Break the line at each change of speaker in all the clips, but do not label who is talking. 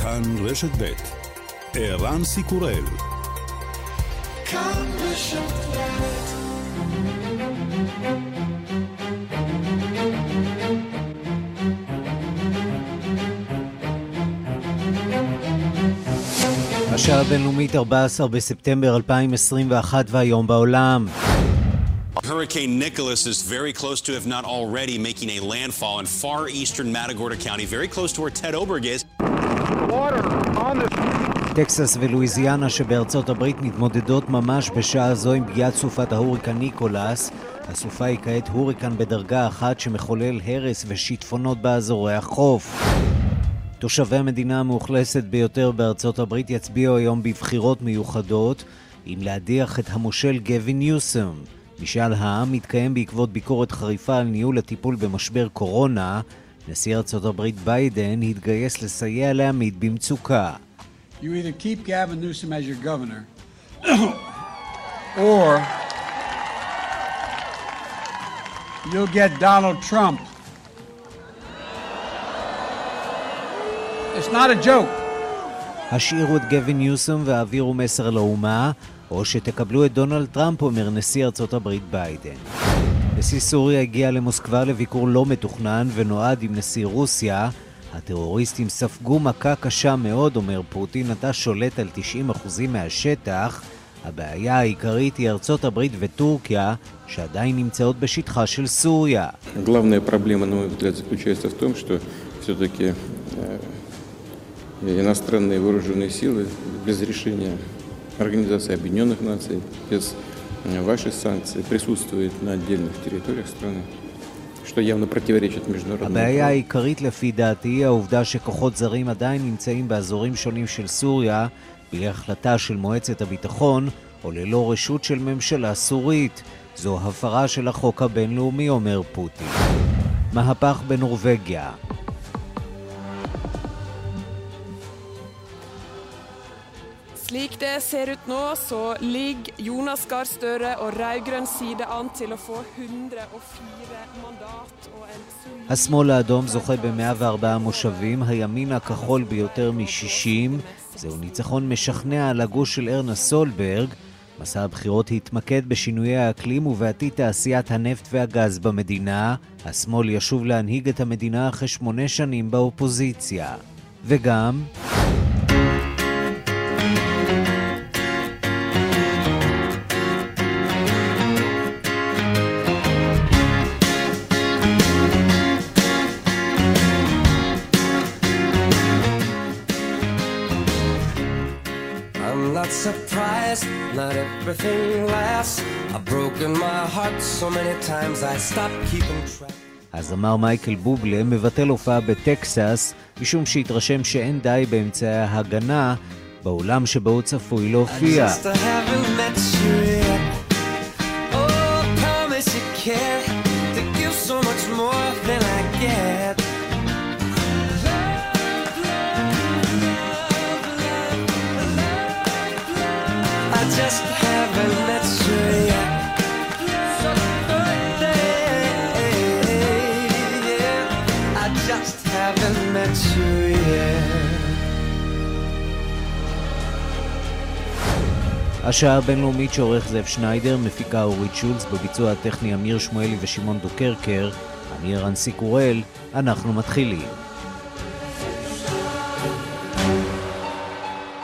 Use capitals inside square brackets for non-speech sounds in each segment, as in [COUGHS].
כאן רשת ב' ערן סיקורל כאן רשת השעה הבינלאומית 14 בספטמבר 2021 והיום בעולם.
Hurricane Nicholas is very close to, if not already, making a landfall in far eastern Matagorda County, very close to where Ted Oberg is.
טקסס ולואיזיאנה שבארצות הברית מתמודדות ממש בשעה זו עם פגיעת סופת ההוריקן ניקולס. הסופה היא כעת הוריקן בדרגה אחת שמחולל הרס ושיטפונות באזורי החוף. תושבי המדינה המאוכלסת ביותר בארצות הברית יצביעו היום בבחירות מיוחדות אם להדיח את המושל גווין ניוסם. משאל העם מתקיים בעקבות ביקורת חריפה על ניהול הטיפול במשבר קורונה. נשיא ארצות הברית ביידן התגייס לסייע לעמית במצוקה. You either keep Gavin Newsom as your governor, [COUGHS] or you'll get Donald Trump. It's not a joke. השאירו את גווין ניוסום והעבירו מסר לאומה, או שתקבלו את דונלד טראמפ, אומר נשיא ארצות הברית ביידן. נשיא סוריה הגיע למוסקבה לביקור לא מתוכנן ונועד עם נשיא רוסיה. הטרוריסטים ספגו מכה קשה מאוד, אומר פוטין, אתה שולט על 90% מהשטח. הבעיה העיקרית היא ארצות הברית וטורקיה, שעדיין נמצאות בשטחה של סוריה.
Главная проблема, на мой взгляд, заключается в том, что все-таки иностранные вооруженные силы без решения Организации Объединенных Наций, без вашей санкции присутствует на отдельных территориях страны.
הבעיה העיקרית לפי דעתי היא העובדה שכוחות זרים עדיין נמצאים באזורים שונים של סוריה בלי החלטה של מועצת הביטחון או ללא רשות של ממשלה סורית. זו הפרה של החוק הבינלאומי, אומר פוטין. מהפך בנורבגיה
Slik det ser ut nå, så ligger Jonas Gahr Støre og rød-grønn side an til å få 104 mandat og en.
השמאל האדום זוכה ב-104 מושבים, הימין הכחול ביותר מ-60. זהו ניצחון משכנע על הגוש של ארנה סולברג. מסע הבחירות התמקד בשינויי האקלים ובעתיד תעשיית הנפט והגז במדינה. השמאל ישוב להנהיג את המדינה אחרי שמונה שנים באופוזיציה. וגם... everything lasts. I've broken my heart so many times I stopped keeping track. הזמר מייקל בובלה מבטל הופעה בטקסס משום שהתרשם שאין די באמצעי ההגנה באולם שבו הוא צפוי להופיע. השעה הבינלאומית שעורך זאב שניידר, מפיקה אורית שולץ, בביצוע הטכני אמיר שמואלי ושמעון דוקרקר, אני ערן סיקורל, אנחנו מתחילים.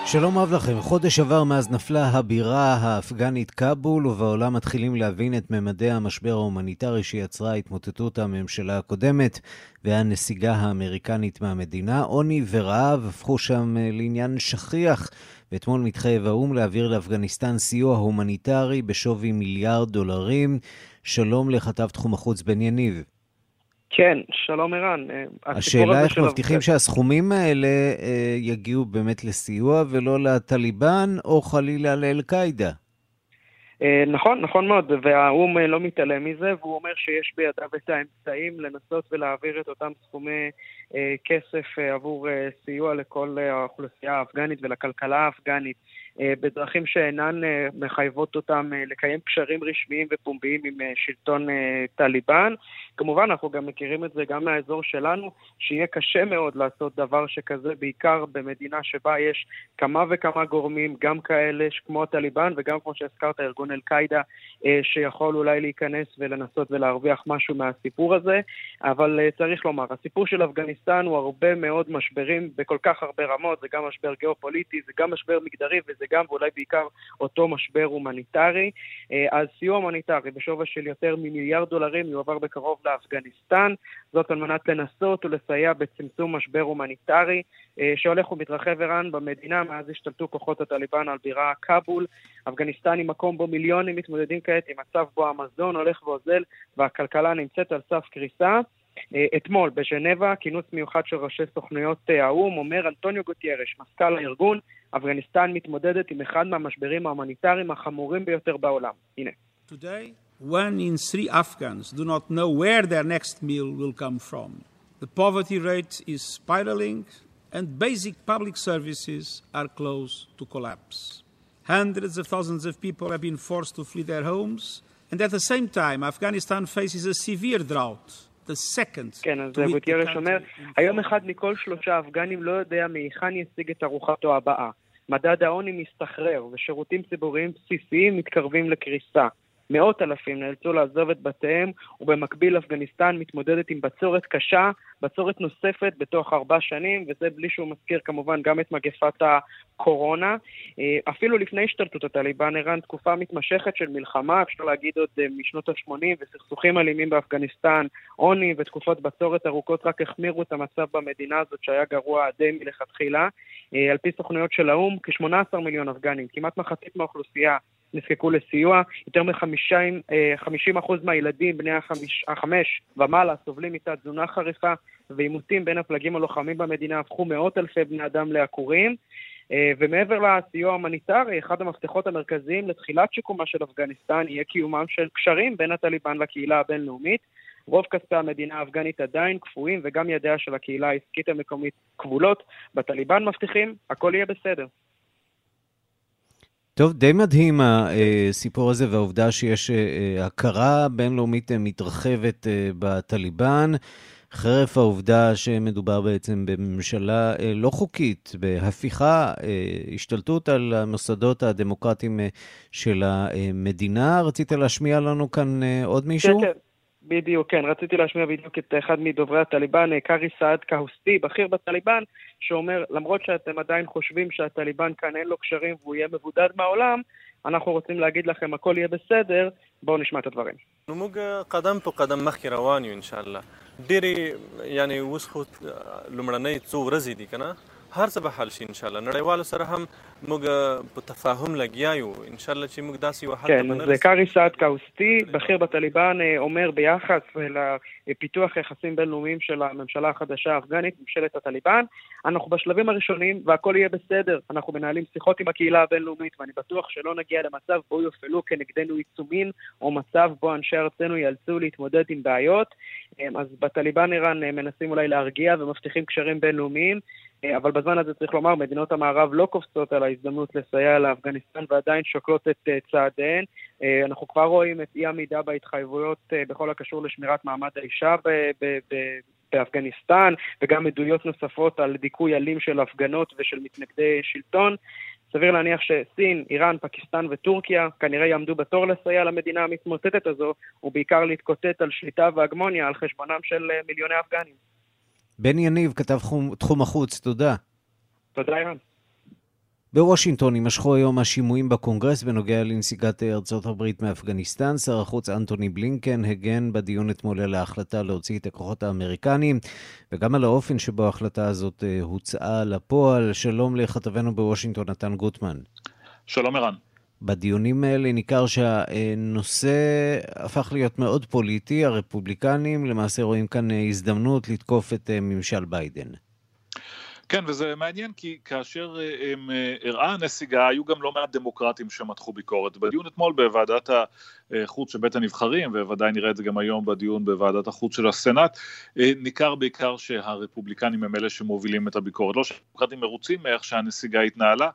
שלום רב לכם, חודש עבר מאז נפלה הבירה האפגנית כאבול, ובעולם מתחילים להבין את ממדי המשבר ההומניטרי שיצרה התמוטטות הממשלה הקודמת והנסיגה האמריקנית מהמדינה. עוני ורעב הפכו שם לעניין שכיח ואתמול מתחייב האו"ם להעביר לאפגניסטן סיוע הומניטרי בשווי מיליארד דולרים. שלום לכתב תחום החוץ בן יניב.
כן, שלום ערן.
אה, השאלה איך מבטיחים שהסכומים האלה אה, יגיעו באמת לסיוע ולא לטליבן או חלילה לאל-קאעידה.
אה, נכון, נכון מאוד, והאו"ם לא מתעלם מזה, והוא אומר שיש בידיו את האמצעים לנסות ולהעביר את אותם סכומי כסף עבור סיוע לכל האוכלוסייה האפגנית ולכלכלה האפגנית. אה, בדרכים שאינן אה, מחייבות אותם אה, לקיים קשרים רשמיים ופומביים עם שלטון טליבן. כמובן, אנחנו גם מכירים את זה גם מהאזור שלנו, שיהיה קשה מאוד לעשות דבר שכזה, בעיקר במדינה שבה יש כמה וכמה גורמים, גם כאלה כמו הטליבן וגם, כמו שהזכרת, ארגון אל-קאעידה, שיכול אולי להיכנס ולנסות ולהרוויח משהו מהסיפור הזה. אבל צריך לומר, הסיפור של אפגניסטן הוא הרבה מאוד משברים בכל כך הרבה רמות, זה גם משבר גיאופוליטי, זה גם משבר מגדרי וזה גם ואולי בעיקר אותו משבר הומניטרי. אה, אז סיוע הומניטרי בשווי של יותר ממיליארד דולרים יועבר בקרוב לאפגניסטן, זאת על מנת לנסות ולסייע בצמצום משבר הומניטרי אה, שהולך ומתרחב ערן במדינה מאז השתלטו כוחות הטליבן על הבירה כאבול. אפגניסטן היא מקום בו מיליונים מתמודדים כעת עם מצב בו המזון הולך ואוזל והכלכלה נמצאת על סף קריסה. אה, אתמול בז'נבה, כינוס מיוחד של ראשי סוכנויות אה, האו"ם, אומר אנטוניו גוטיירש, מזכ"ל הארגון, אפגניסטן מתמודדת עם אחד מהמשברים ההומניטריים החמורים ביותר בעולם. הנה.
Today, one in three Afghans do not know where their next meal will come from. The poverty rate is spiraling and basic public services are close to collapse. Hundreds of thousands of people have been forced to flee their homes, and at the same time, Afghanistan faces a severe drought.
כן, אז גוטיירש אומר, היום אחד מכל שלושה אפגנים לא יודע מהיכן ישיג את ארוחתו הבאה. מדד העוני מסתחרר, ושירותים ציבוריים בסיסיים מתקרבים לקריסה. מאות אלפים נאלצו לעזוב את בתיהם, ובמקביל אפגניסטן מתמודדת עם בצורת קשה, בצורת נוספת בתוך ארבע שנים, וזה בלי שהוא מזכיר כמובן גם את מגפת הקורונה. אה, אפילו לפני השתלטות הטליבן ערן תקופה מתמשכת של מלחמה, אפשר להגיד עוד אה, משנות ה-80, וסכסוכים אלימים באפגניסטן, עוני ותקופות בצורת ארוכות רק החמירו את המצב במדינה הזאת שהיה גרוע די מלכתחילה. אה, על פי סוכנויות של האו"ם, כ-18 מיליון אפגנים, כמעט מחצית מהאוכלוסייה, נזקקו לסיוע. יותר מ-50% מהילדים בני החמש, החמש ומעלה סובלים מתת תזונה חריפה, ועימותים בין הפלגים הלוחמים במדינה הפכו מאות אלפי בני אדם לעקורים. אה, ומעבר לסיוע ההומניטרי, אחד המפתחות המרכזיים לתחילת שיקומה של אפגניסטן יהיה קיומם של קשרים בין הטליבן לקהילה הבינלאומית. רוב כספי המדינה האפגנית עדיין קפואים וגם ידיה של הקהילה העסקית המקומית כבולות. בטליבן מבטיחים, הכל יהיה בסדר.
טוב, די מדהים הסיפור הזה והעובדה שיש אה, הכרה בינלאומית מתרחבת אה, בטליבן, חרף העובדה שמדובר בעצם בממשלה אה, לא חוקית, בהפיכה, השתלטות על המוסדות הדמוקרטיים של המדינה. רצית להשמיע לנו כאן עוד מישהו?
כן, כן. בדיוק, כן. רציתי להשמיע בדיוק את אחד מדוברי הטליבן, קארי סעד קהוסטי, בכיר בטליבן, שאומר, למרות שאתם עדיין חושבים שהטליבן כאן אין לו קשרים והוא יהיה מבודד מהעולם, אנחנו רוצים להגיד לכם, הכל יהיה בסדר, בואו نشمع את הדברים.
موږ قدم په قدم مخکې روان یو ان شاء الله ډېرې یعنی اوس خو لومړنۍ څو ورځې دي که نه هر څه به حل شي ان شاء الله نړیوالو سره هم موږ په تفاهم لګیا یو ان شاء الله چې موږ داسې یو حل
כן, זה קארי סעד קאוסטי, בכיר בטליבן, אומר ביחס לפיתוח יחסים בינלאומיים של הממשלה החדשה האפגנית, ממשלת הטליבן, אנחנו בשלבים הראשונים והכל יהיה בסדר. אנחנו מנהלים שיחות עם הקהילה הבינלאומית ואני בטוח שלא נגיע למצב בו יופעלו כנגדנו עיצומים או מצב בו אנשי ארצנו ייאלצו להתמודד עם בעיות. אז בטליבן איראן מנסים אולי להרגיע ומבטיחים קשרים בינלאומיים. אה, אבל בזמן הזה צריך לומר, מדינות המערב לא קופצות על ההזדמנות לסייע לאפגניסטן ועדיין שוקלות את אה, צעדיהן. אה, אנחנו כבר רואים את אי עמידה בהתחייבויות בכל הקשור לשמירת מעמד האישה באפגניסטן, וגם עדויות נוספות על דיכוי אלים של הפגנות ושל מתנגדי שלטון. סביר להניח שסין, איראן, פקיסטן וטורקיה כנראה יעמדו בתור לסייע למדינה המתמוטטת הזו, ובעיקר להתקוטט על שליטה והגמוניה על חשבונם של מיליוני אפגנים.
בן יניב, כתב תחום החוץ, תודה.
תודה, אירן.
בוושינגטון יימשכו היום השימועים בקונגרס בנוגע לנסיגת ארצות הברית מאפגניסטן. שר החוץ אנטוני בלינקן הגן בדיון אתמול על ההחלטה להוציא את הכוחות האמריקניים, וגם על האופן שבו ההחלטה הזאת אה, הוצאה לפועל. שלום לכתבנו בוושינגטון, נתן גוטמן.
שלום ערן.
בדיונים האלה ניכר שהנושא הפך להיות מאוד פוליטי. הרפובליקנים למעשה רואים כאן הזדמנות לתקוף את אה, ממשל ביידן.
כן, וזה מעניין כי כאשר הם הראה הנסיגה, היו גם לא מעט דמוקרטים שמתחו ביקורת. בדיון אתמול בוועדת החוץ של בית הנבחרים, וודאי נראה את זה גם היום בדיון בוועדת החוץ של הסנאט, ניכר בעיקר שהרפובליקנים הם אלה שמובילים את הביקורת. לא שהדמוקרטים מרוצים מאיך שהנסיגה התנהלה,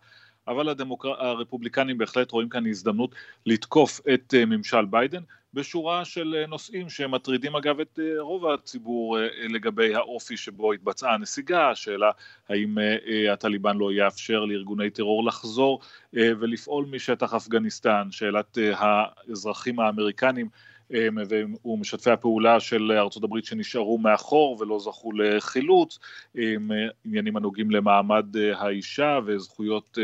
אבל הדמוקר... הרפובליקנים בהחלט רואים כאן הזדמנות לתקוף את ממשל ביידן. בשורה של אה, נושאים שמטרידים אגב את אה, רוב הציבור אה, לגבי האופי שבו התבצעה הנסיגה, השאלה האם הטליבן לא יאפשר לארגוני טרור לחזור ולפעול משטח אפגניסטן, שאלת האזרחים האמריקנים ומשתפי הפעולה של ארצות הברית שנשארו מאחור ולא זכו לחילוץ, עניינים הנוגעים למעמד האישה וזכויות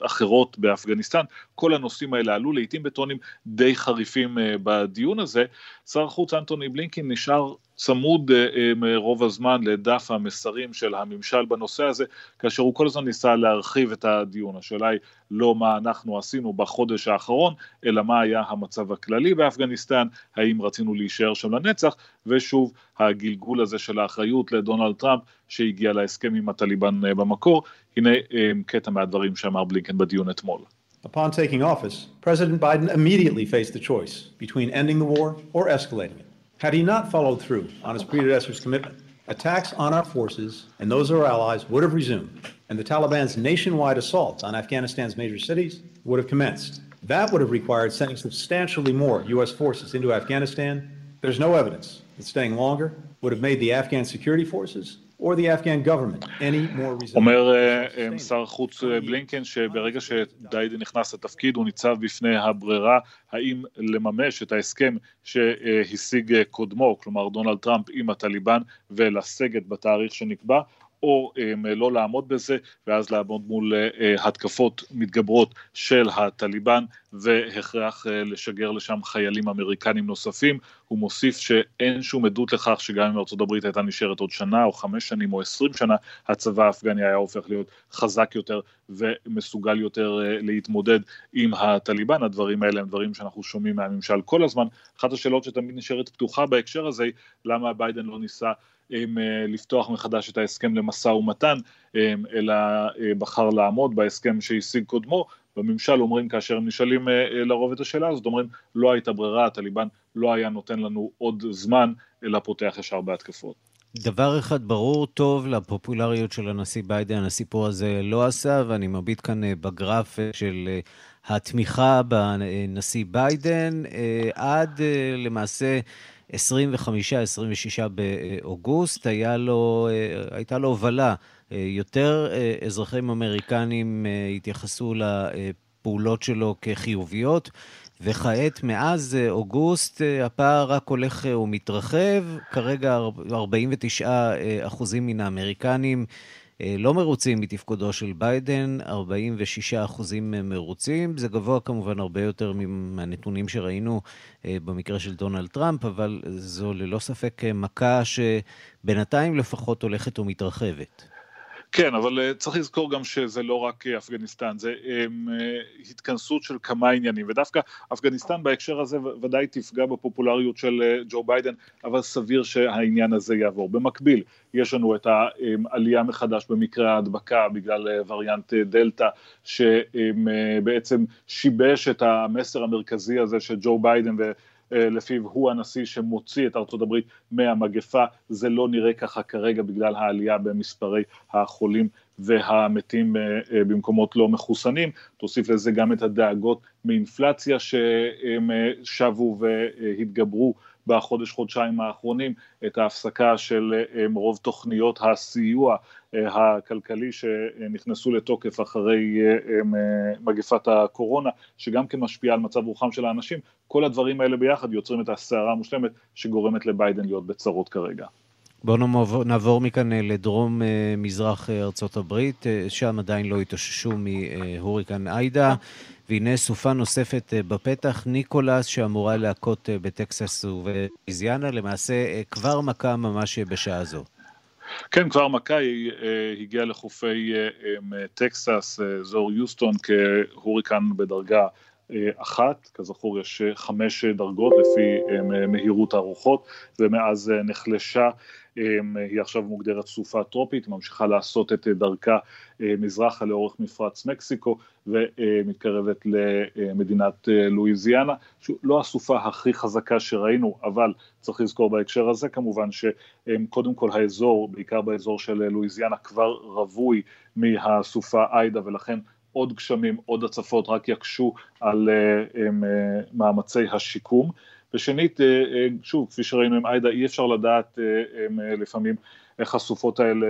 אחרות באפגניסטן, כל הנושאים האלה עלו לעיתים בטונים די חריפים בדיון הזה. שר החוץ אנטוני בלינקין נשאר צמוד אה, רוב הזמן לדף המסרים של הממשל בנושא הזה, כאשר הוא כל הזמן ניסה להרחיב את הדיון. השאלה היא לא מה אנחנו עשינו בחודש האחרון, אלא מה היה המצב הכללי באפגניסטן, האם רצינו להישאר שם לנצח, ושוב הגלגול הזה של האחריות לדונלד טראמפ שהגיע להסכם עם הטליבן אה, במקור. הנה אה, קטע מהדברים שאמר בלינקן בדיון אתמול.
Upon taking office, President Biden immediately faced the choice between ending the war or escalating it. Had he not followed through on his predecessor's commitment, attacks on our forces and those of our allies would have resumed, and the Taliban's nationwide assaults on Afghanistan's major cities would have commenced. That would have required sending substantially more U.S. forces into Afghanistan. There's no evidence that staying longer would have made the Afghan security forces
אומר אה, שר החוץ אה, בלינקן שברגע שדיידן נכנס לתפקיד הוא ניצב בפני הברירה האם לממש את ההסכם שהשיג אה, קודמו, כלומר דונלד טראמפ עם הטליבן ולסגת בתאריך שנקבע, או לא לעמוד בזה, ואז לעמוד מול התקפות מתגברות של הטליבן, והכרח לשגר לשם חיילים אמריקנים נוספים. הוא מוסיף שאין שום עדות לכך שגם אם ארצות הברית הייתה נשארת עוד שנה או חמש שנים או עשרים שנה, הצבא האפגני היה הופך להיות חזק יותר ומסוגל יותר להתמודד עם הטליבן. הדברים האלה הם דברים שאנחנו שומעים מהממשל כל הזמן. אחת השאלות שתמיד נשארת פתוחה בהקשר הזה למה ביידן לא ניסה עם לפתוח מחדש את ההסכם למשא ומתן, אלא בחר לעמוד בהסכם שהשיג קודמו. בממשל אומרים, כאשר הם נשאלים לרוב את השאלה הזאת, אומרים, לא הייתה ברירה, הטליבן לא היה נותן לנו עוד זמן, אלא פותח ישר בהתקפות.
דבר אחד ברור טוב לפופולריות של הנשיא ביידן, הסיפור הזה לא עשה, ואני מביט כאן בגרף של התמיכה בנשיא ביידן, עד למעשה 25-26 באוגוסט, היה לו, הייתה לו הובלה. יותר אזרחים אמריקנים התייחסו לפעולות שלו כחיוביות, וכעת, מאז אוגוסט, הפער רק הולך ומתרחב. כרגע 49 אחוזים מן האמריקנים לא מרוצים מתפקודו של ביידן, 46 אחוזים מרוצים. זה גבוה כמובן הרבה יותר מהנתונים שראינו במקרה של דונלד טראמפ, אבל זו ללא ספק מכה שבינתיים לפחות הולכת ומתרחבת.
כן, אבל צריך לזכור גם שזה לא רק אפגניסטן, זה התכנסות של כמה עניינים, ודווקא אפגניסטן בהקשר הזה ודאי תפגע בפופולריות של ג'ו ביידן, אבל סביר שהעניין הזה יעבור. במקביל, יש לנו את העלייה מחדש במקרה ההדבקה בגלל וריאנט דלתא, שבעצם שיבש את המסר המרכזי הזה של ג'ו ביידן ו... לפיו הוא הנשיא שמוציא את ארצות הברית מהמגפה, זה לא נראה ככה כרגע בגלל העלייה במספרי החולים והמתים במקומות לא מחוסנים, תוסיף לזה גם את הדאגות מאינפלציה שהם שבו והתגברו בחודש חודשיים האחרונים, את ההפסקה של רוב תוכניות הסיוע הכלכלי שנכנסו לתוקף אחרי מגפת הקורונה, שגם כן משפיעה על מצב רוחם של האנשים, כל הדברים האלה ביחד יוצרים את הסערה המושלמת שגורמת לביידן להיות בצרות כרגע.
בואו נעבור מכאן לדרום מזרח ארצות הברית, שם עדיין לא התאוששו מהוריקן עיידה, והנה סופה נוספת בפתח, ניקולס, שאמורה להכות בטקסס ובאיזיאנה, למעשה כבר מכה ממש בשעה זו.
כן, כבר מכה היא הגיעה לחופי טקסס, אזור יוסטון, כהוריקן בדרגה אחת, כזכור יש חמש דרגות לפי מהירות הרוחות, ומאז נחלשה היא עכשיו מוגדרת סופה טרופית, ממשיכה לעשות את דרכה מזרחה לאורך מפרץ מקסיקו ומתקרבת למדינת לואיזיאנה, לא הסופה הכי חזקה שראינו, אבל צריך לזכור בהקשר הזה כמובן שקודם כל האזור, בעיקר באזור של לואיזיאנה, כבר רווי מהסופה איידה ולכן עוד גשמים, עוד הצפות, רק יקשו על מאמצי השיקום. ושנית, שוב, כפי שראינו עם עאידה, אי אפשר לדעת לפעמים איך הסופות האלה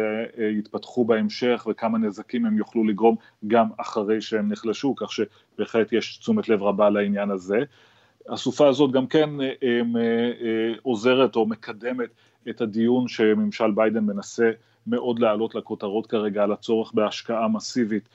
יתפתחו בהמשך וכמה נזקים הם יוכלו לגרום גם אחרי שהם נחלשו, כך שבהחלט יש תשומת לב רבה לעניין הזה. הסופה הזאת גם כן עוזרת או מקדמת את הדיון שממשל ביידן מנסה מאוד לעלות לכותרות כרגע על הצורך בהשקעה מסיבית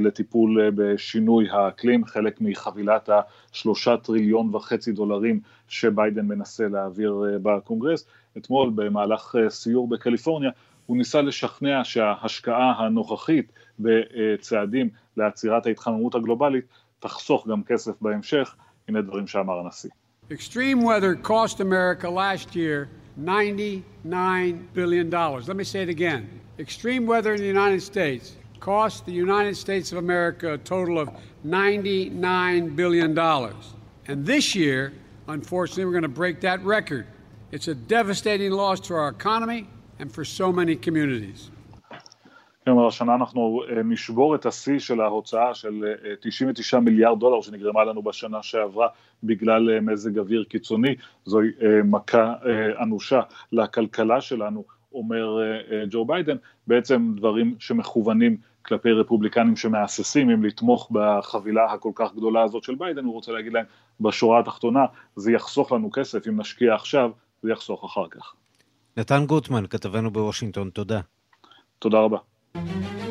לטיפול בשינוי האקלים, חלק מחבילת השלושה טריליון וחצי דולרים שביידן מנסה להעביר בקונגרס. אתמול במהלך סיור בקליפורניה הוא ניסה לשכנע שההשקעה הנוכחית בצעדים לעצירת ההתחממות הגלובלית תחסוך גם כסף בהמשך, הנה דברים שאמר הנשיא.
Extreme weather cost America last year $99 billion. Let me say it again. Extreme weather in the United States cost the United States of America a total of $99 billion. And this year, unfortunately, we're going to break that record. It's a devastating loss to our economy and for so many communities.
כלומר, השנה אנחנו נשבור את השיא של ההוצאה של 99 מיליארד דולר שנגרמה לנו בשנה שעברה בגלל מזג אוויר קיצוני, זוהי מכה אנושה לכלכלה שלנו, אומר ג'ו ביידן, בעצם דברים שמכוונים כלפי רפובליקנים שמהססים אם לתמוך בחבילה הכל כך גדולה הזאת של ביידן, הוא רוצה להגיד להם בשורה התחתונה, זה יחסוך לנו כסף, אם נשקיע עכשיו, זה יחסוך אחר כך.
נתן גוטמן, כתבנו בוושינגטון, תודה.
תודה רבה. Thank you.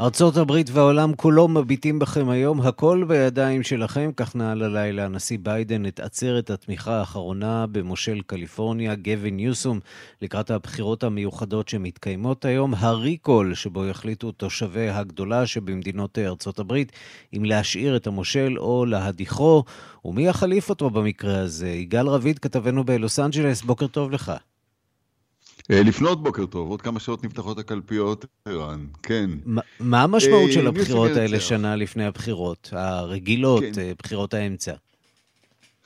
ארצות הברית והעולם כולו מביטים בכם היום, הכל בידיים שלכם, כך נעל הלילה. הנשיא ביידן את עצרת התמיכה האחרונה במושל קליפורניה, גווין ניוסום, לקראת הבחירות המיוחדות שמתקיימות היום, הריקול שבו יחליטו תושבי הגדולה שבמדינות ארצות הברית אם להשאיר את המושל או להדיחו, ומי יחליף אותו במקרה הזה. יגאל רביד, כתבנו בלוס אנג'לס, בוקר טוב לך.
לפנות בוקר טוב, עוד כמה שעות נפתחות הקלפיות, ערן, כן.
מה המשמעות של הבחירות האלה שנה לפני הבחירות, הרגילות, בחירות האמצע?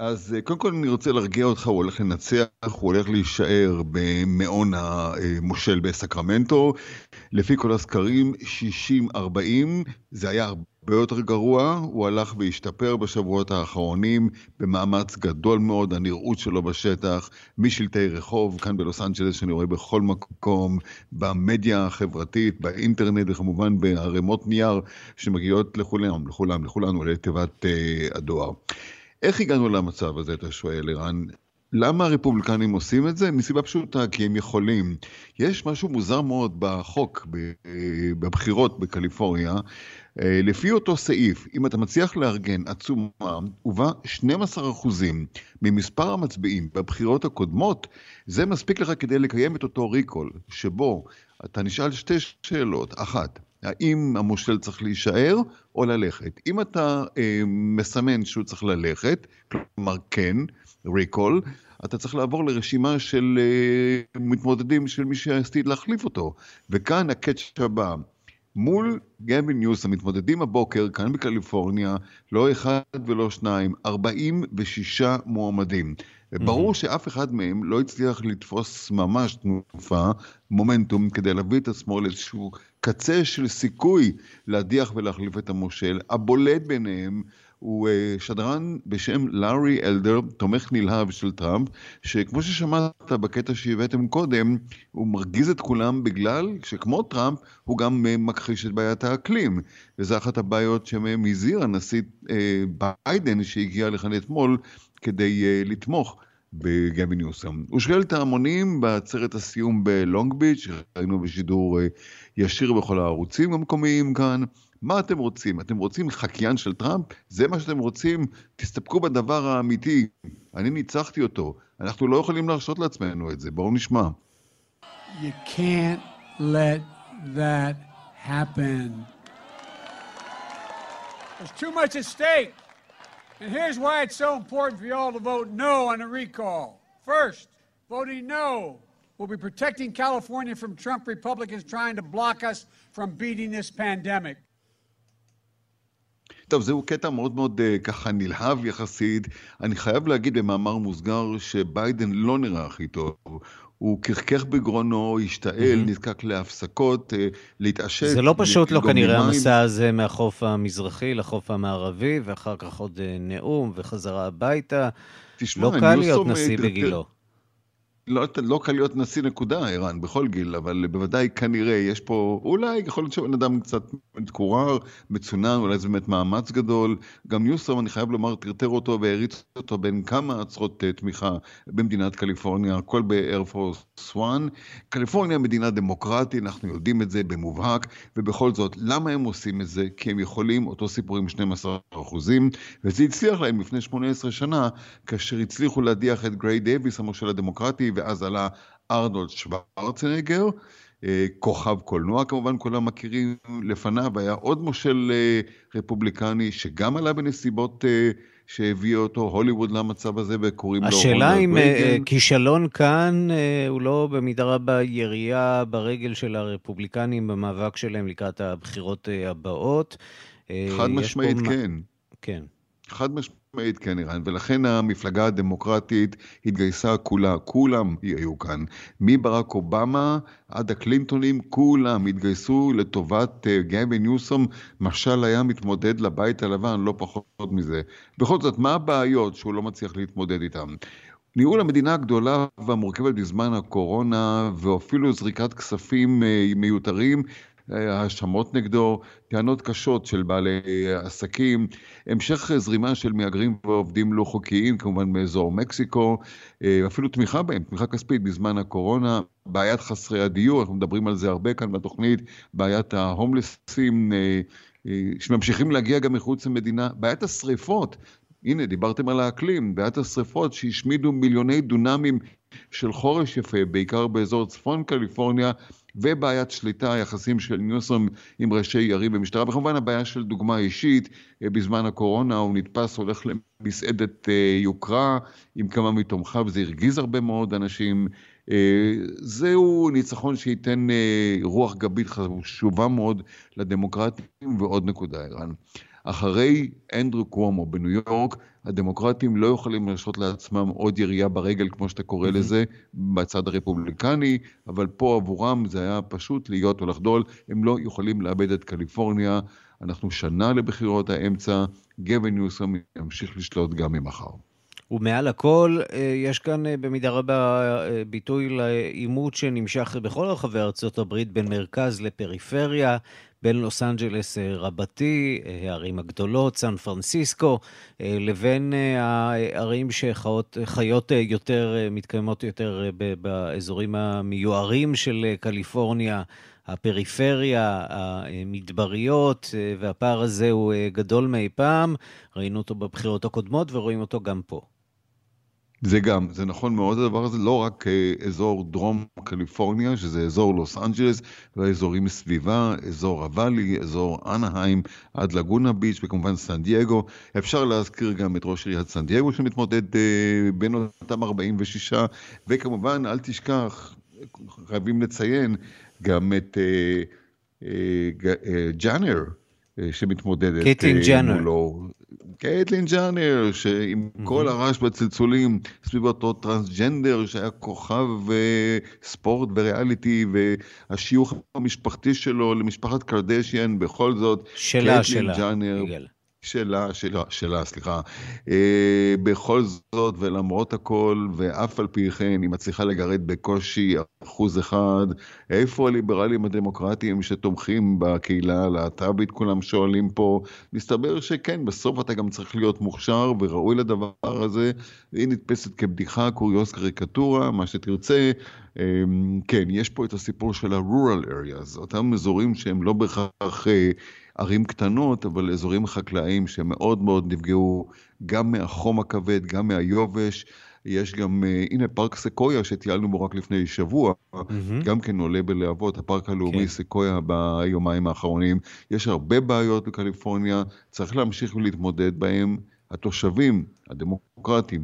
אז קודם כל אני רוצה להרגיע אותך, הוא הולך לנצח, הוא הולך להישאר במעון המושל בסקרמנטו. לפי כל הסקרים, 60-40, זה היה הרבה יותר גרוע, הוא הלך והשתפר בשבועות האחרונים במאמץ גדול מאוד, הנראות שלו בשטח, משלטי רחוב, כאן בלוס אנג'לס, שאני רואה בכל מקום, במדיה החברתית, באינטרנט וכמובן בערימות נייר שמגיעות לכולם, לכולם, לכולנו, לתיבת uh, הדואר. איך הגענו למצב הזה, אתה שואל, ערן? למה הרפובליקנים עושים את זה? מסיבה פשוטה, כי הם יכולים. יש משהו מוזר מאוד בחוק, בבחירות בקליפורניה, לפי אותו סעיף, אם אתה מצליח לארגן עצומה, ובה 12% ממספר המצביעים בבחירות הקודמות, זה מספיק לך כדי לקיים את אותו ריקול, שבו אתה נשאל שתי שאלות. אחת, האם המושל צריך להישאר או ללכת? אם אתה אה, מסמן שהוא צריך ללכת, כלומר כן, recall, אתה צריך לעבור לרשימה של אה, מתמודדים של מי שעשוי להחליף אותו. וכאן ה catch הבא, מול גבין ניוסום מתמודדים הבוקר כאן בקליפורניה, לא אחד ולא שניים, 46 מועמדים. וברור שאף אחד מהם לא הצליח לתפוס ממש תנופה, מומנטום, כדי להביא את עצמו לאיזשהו קצה של סיכוי להדיח ולהחליף את המושל. הבולט ביניהם הוא שדרן בשם לארי אלדר, תומך נלהב של טראמפ, שכמו ששמעת בקטע שהבאתם קודם, הוא מרגיז את כולם בגלל שכמו טראמפ, הוא גם מכחיש את בעיית האקלים. וזו אחת הבעיות שמהם הזהיר הנשיא ביידן שהגיע לכאן אתמול כדי לתמוך. בגבין ניוסום. הוא שואל את ההמונים בעצרת הסיום בלונג ביץ', ראינו בשידור ישיר בכל הערוצים המקומיים כאן. מה אתם רוצים? אתם רוצים חקיין של טראמפ? זה מה שאתם רוצים? תסתפקו בדבר האמיתי. אני ניצחתי אותו. אנחנו לא יכולים להרשות לעצמנו את זה. בואו נשמע.
You can't let that happen. There's too much at stake. And here's why it's so important for you all to vote no on the recall. First, voting no will be protecting California from Trump Republicans trying to block us from beating this pandemic.
טוב, זהו קטע מאוד מאוד ככה נלהב יחסית. אני חייב להגיד במאמר מוסגר שביידן לא נראה הכי טוב. הוא קרקח בגרונו, השתעל, mm-hmm. נזקק להפסקות, להתעשת.
זה לא פשוט לו לא כנראה המסע הזה מהחוף המזרחי לחוף המערבי, ואחר כך עוד נאום וחזרה הביתה. תשמע, לא קל להיות נשיא בגילו.
לא, לא קל להיות נשיא נקודה, ערן, בכל גיל, אבל בוודאי כנראה יש פה, אולי יכול להיות שבן אדם קצת מתקורר, מצונן, אולי זה באמת מאמץ גדול. גם ניוסום, אני חייב לומר, טרטר אותו והריץ אותו בין כמה עצרות אה, תמיכה במדינת קליפורניה, הכל Force 1. קליפורניה מדינה דמוקרטית, אנחנו יודעים את זה במובהק, ובכל זאת, למה הם עושים את זה? כי הם יכולים, אותו סיפור עם 12 אחוזים, וזה הצליח להם לפני 18 שנה, כאשר הצליחו להדיח את גריי דייוויס, המושל הדמוקרטי, ואז עלה ארנולד שוורצנגר, אה, כוכב קולנוע כמובן, כולם מכירים. לפניו היה עוד מושל אה, רפובליקני שגם עלה בנסיבות אה, שהביאו אותו הוליווד למצב הזה וקוראים לו
השאלה אם כישלון כאן הוא לא במידה רבה ירייה ברגל של הרפובליקנים במאבק שלהם לקראת הבחירות הבאות.
חד משמעית פה... כן.
כן.
חד משמעית כן, איראן, ולכן המפלגה הדמוקרטית התגייסה כולה, כולם היו כאן. מברק אובמה עד הקלינטונים, כולם התגייסו לטובת uh, גבי ניוסום, משל היה מתמודד לבית הלבן, לא פחות מזה. בכל זאת, מה הבעיות שהוא לא מצליח להתמודד איתן? ניהול המדינה הגדולה והמורכבת בזמן הקורונה, ואפילו זריקת כספים uh, מיותרים, האשמות נגדו, טענות קשות של בעלי עסקים, המשך זרימה של מהגרים ועובדים לא חוקיים, כמובן מאזור מקסיקו, אפילו תמיכה בהם, תמיכה כספית בזמן הקורונה, בעיית חסרי הדיור, אנחנו מדברים על זה הרבה כאן בתוכנית, בעיית ההומלסים אה, אה, שממשיכים להגיע גם מחוץ למדינה, בעיית השריפות, הנה, דיברתם על האקלים, בעיית השריפות שהשמידו מיליוני דונמים של חורש יפה, בעיקר באזור צפון קליפורניה, ובעיית שליטה, יחסים של ניוסום עם ראשי יריב במשטרה, וכמובן הבעיה של דוגמה אישית, אה, בזמן הקורונה הוא נתפס, הולך למסעדת אה, יוקרה עם כמה מתומכיו, זה הרגיז הרבה מאוד אנשים. אה, זהו ניצחון שייתן רוח גבית חשובה מאוד לדמוקרטים, ועוד נקודה, ערן. אחרי אנדרו קוומו בניו יורק, הדמוקרטים לא יכולים להרשות לעצמם עוד ירייה ברגל, כמו שאתה קורא mm-hmm. לזה, בצד הרפובליקני, אבל פה עבורם זה היה פשוט להיות או לחדול, הם לא יכולים לאבד את קליפורניה. אנחנו שנה לבחירות האמצע, גבן ניוסום ימשיך לשלוט גם ממחר.
ומעל הכל, אה, יש כאן אה, במידה רבה אה, ביטוי לעימות שנמשך בכל רחבי ארצות הברית בין מרכז לפריפריה, בין לוס אנג'לס רבתי, הערים הגדולות, סן פרנסיסקו, לבין הערים שחיות יותר, מתקיימות יותר באזורים המיוערים של קליפורניה, הפריפריה, המדבריות, והפער הזה הוא גדול מאי פעם. ראינו אותו בבחירות הקודמות ורואים אותו גם פה.
זה גם, זה נכון מאוד הדבר הזה, לא רק אה, אזור דרום קליפורניה, שזה אזור לוס אנג'לס, והאזורים מסביבה, אזור הוואלי, אזור אנהיים, עד לגונה ביץ' וכמובן סן דייגו. אפשר להזכיר גם את ראש עיריית סן דייגו שמתמודד אה, בין אותם 46, וכמובן, אל תשכח, חייבים לציין גם את אה, אה, אה, ג'נר. אה, שמתמודדת
קייטלין ג'נר. מולו.
קייטלין ג'נר, שעם mm-hmm. כל הרעש והצלצולים סביב אותו טרנסג'נדר שהיה כוכב אה, ספורט וריאליטי, והשיוך המשפחתי שלו למשפחת קרדשיאן, בכל זאת,
שלה, שלה, ג'נר.
שלה, שלה, שלה, סליחה. אה, בכל זאת, ולמרות הכל, ואף על פי כן, היא מצליחה לגרד בקושי אחוז אחד. איפה הליברלים הדמוקרטיים שתומכים בקהילה הלהט"בית, כולם שואלים פה. מסתבר שכן, בסוף אתה גם צריך להיות מוכשר וראוי לדבר הזה. היא נתפסת כבדיחה, קוריוז, קריקטורה, מה שתרצה. אה, כן, יש פה את הסיפור של ה-rural areas, אותם אזורים שהם לא בהכרח... ערים קטנות, אבל אזורים חקלאיים שמאוד מאוד נפגעו גם מהחום הכבד, גם מהיובש. יש גם, אה, הנה פארק סקויה שטיילנו בו רק לפני שבוע, mm-hmm. גם כן עולה בלהבות, הפארק הלאומי כן. סקויה ביומיים האחרונים. יש הרבה בעיות בקליפורניה, צריך להמשיך ולהתמודד בהם. התושבים הדמוקרטים